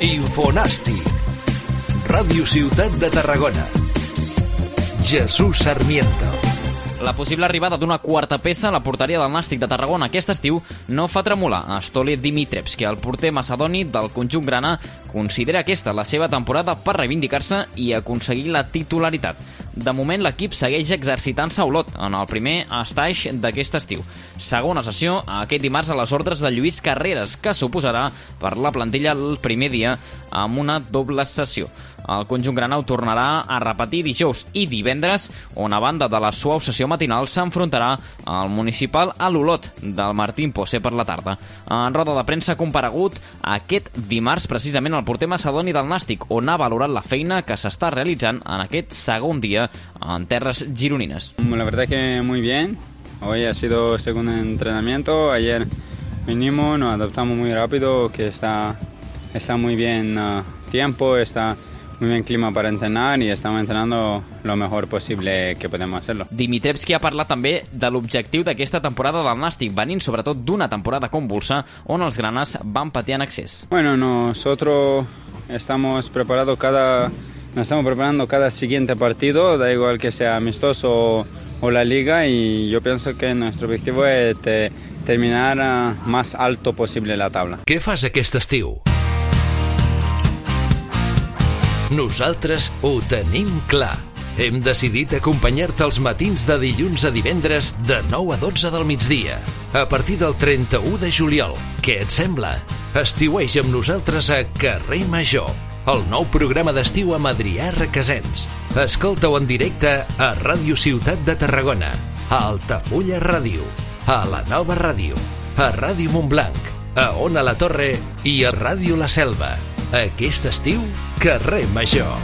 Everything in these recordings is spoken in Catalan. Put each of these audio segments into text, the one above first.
Infonàstic. Ràdio Ciutat de Tarragona. Jesús Sarmiento. La possible arribada d'una quarta peça a la porteria del Nàstic de Tarragona aquest estiu no fa tremolar a Stoli Dimitrevski, el porter macedoni del conjunt grana, considera aquesta la seva temporada per reivindicar-se i aconseguir la titularitat. De moment, l'equip segueix exercitant-se a Olot en el primer estaix d'aquest estiu. Segona sessió aquest dimarts a les ordres de Lluís Carreras, que suposarà per la plantilla el primer dia amb una doble sessió. El conjunt granau tornarà a repetir dijous i divendres, on a banda de la suau sessió matinal s'enfrontarà al municipal a l'Olot del Martín Posse per la tarda. En roda de premsa ha comparegut aquest dimarts precisament el porter macedoni del Nàstic, on ha valorat la feina que s'està realitzant en aquest segon dia en terres gironines. La verdad que muy bien. Hoy ha sido segundo entrenamiento. Ayer vinimos, nos adaptamos muy rápido, que está, está muy bien uh, tiempo, está muy bien clima para entrenar y estamos entrenando lo mejor posible que podemos hacerlo. Dimitrevski ha parlat també de l'objectiu d'aquesta temporada del Nàstic, venint sobretot d'una temporada convulsa on els granes van patir en excés. Bueno, nosotros estamos preparados cada, nos estamos preparando cada siguiente partido, da igual que sea amistoso o, o la liga y yo pienso que nuestro objetivo es te, terminar uh, más alto posible la tabla. Què fas aquest estiu? Nosaltres ho tenim clar. Hem decidit acompanyar-te els matins de dilluns a divendres de 9 a 12 del migdia. A partir del 31 de juliol. Què et sembla? Estiueix amb nosaltres a Carrer Major, el nou programa d'estiu amb Adrià Requesens. Escolta-ho en directe a Ràdio Ciutat de Tarragona, a Altafulla Ràdio, a la Nova Ràdio, a Ràdio Montblanc, a Ona la Torre i a Ràdio La Selva. Aquest estiu, Carrer Major.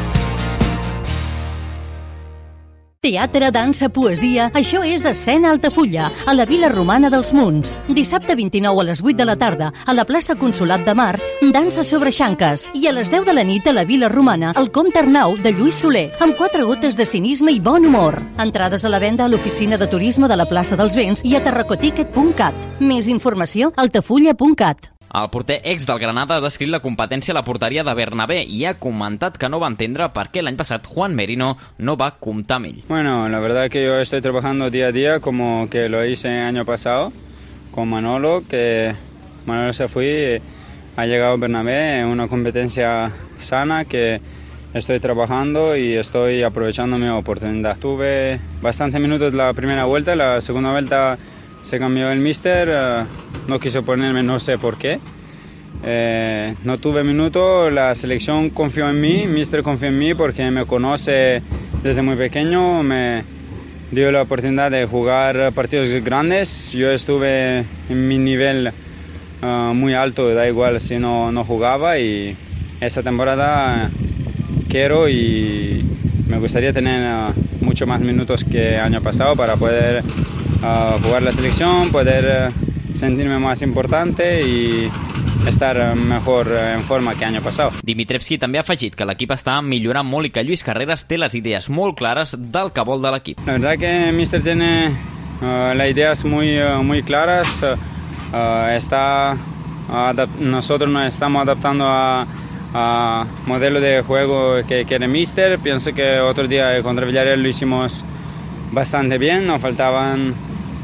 Teatre, dansa, poesia... Això és Escena Altafulla, a la Vila Romana dels Munts. Dissabte 29 a les 8 de la tarda, a la plaça Consolat de Mar, dansa sobre xanques. I a les 10 de la nit a la Vila Romana, el Comte Arnau de Lluís Soler, amb quatre gotes de cinisme i bon humor. Entrades a la venda a l'oficina de turisme de la plaça dels Vents i a terracoticket.cat. Més informació altafulla.cat. El porter ex del Granada ha descrit la competència a la porteria de Bernabé i ha comentat que no va entendre per què l'any passat Juan Merino no va comptar amb ell. Bueno, la verdad que yo estoy trabajando día a día como que lo hice el año pasado con Manolo, que Manolo se fue, ha llegado Bernabé en una competencia sana que estoy trabajando y estoy aprovechando mi oportunidad. Tuve bastantes minutos la primera vuelta, la segunda vuelta se cambió el mister, eh, no quiso ponerme, no sé por qué. Eh, no tuve minuto, la selección confió en mí, mister confió en mí porque me conoce desde muy pequeño, me dio la oportunidad de jugar partidos grandes. Yo estuve en mi nivel eh, muy alto, da igual si no, no jugaba y esta temporada quiero y me gustaría tener eh, mucho más minutos que año pasado para poder uh, jugar la selección, poder uh, sentirme más importante y estar mejor en forma que año pasado. Dimitrevski també ha afegit que l'equip està millorant molt i que Lluís Carreras té les idees molt clares del que vol de l'equip. La verdad que Mister tiene uh, las ideas muy, uh, muy claras. Uh, está, nosotros nos estamos adaptando a, a modelo de juego que quiere Mister. Pienso que otro día contra Villarreal lo hicimos bastante bien, nos faltaban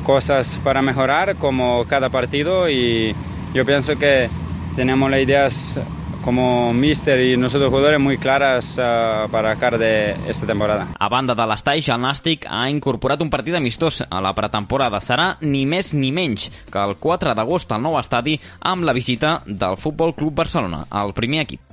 cosas para mejorar como cada partido y yo pienso que tenemos las ideas como míster i nosotros jugadores muy claras uh, para cara de esta temporada. A banda de l'estaix, el Nàstic ha incorporat un partit amistós a la pretemporada. Serà ni més ni menys que el 4 d'agost al nou estadi amb la visita del Futbol Club Barcelona, el primer equip.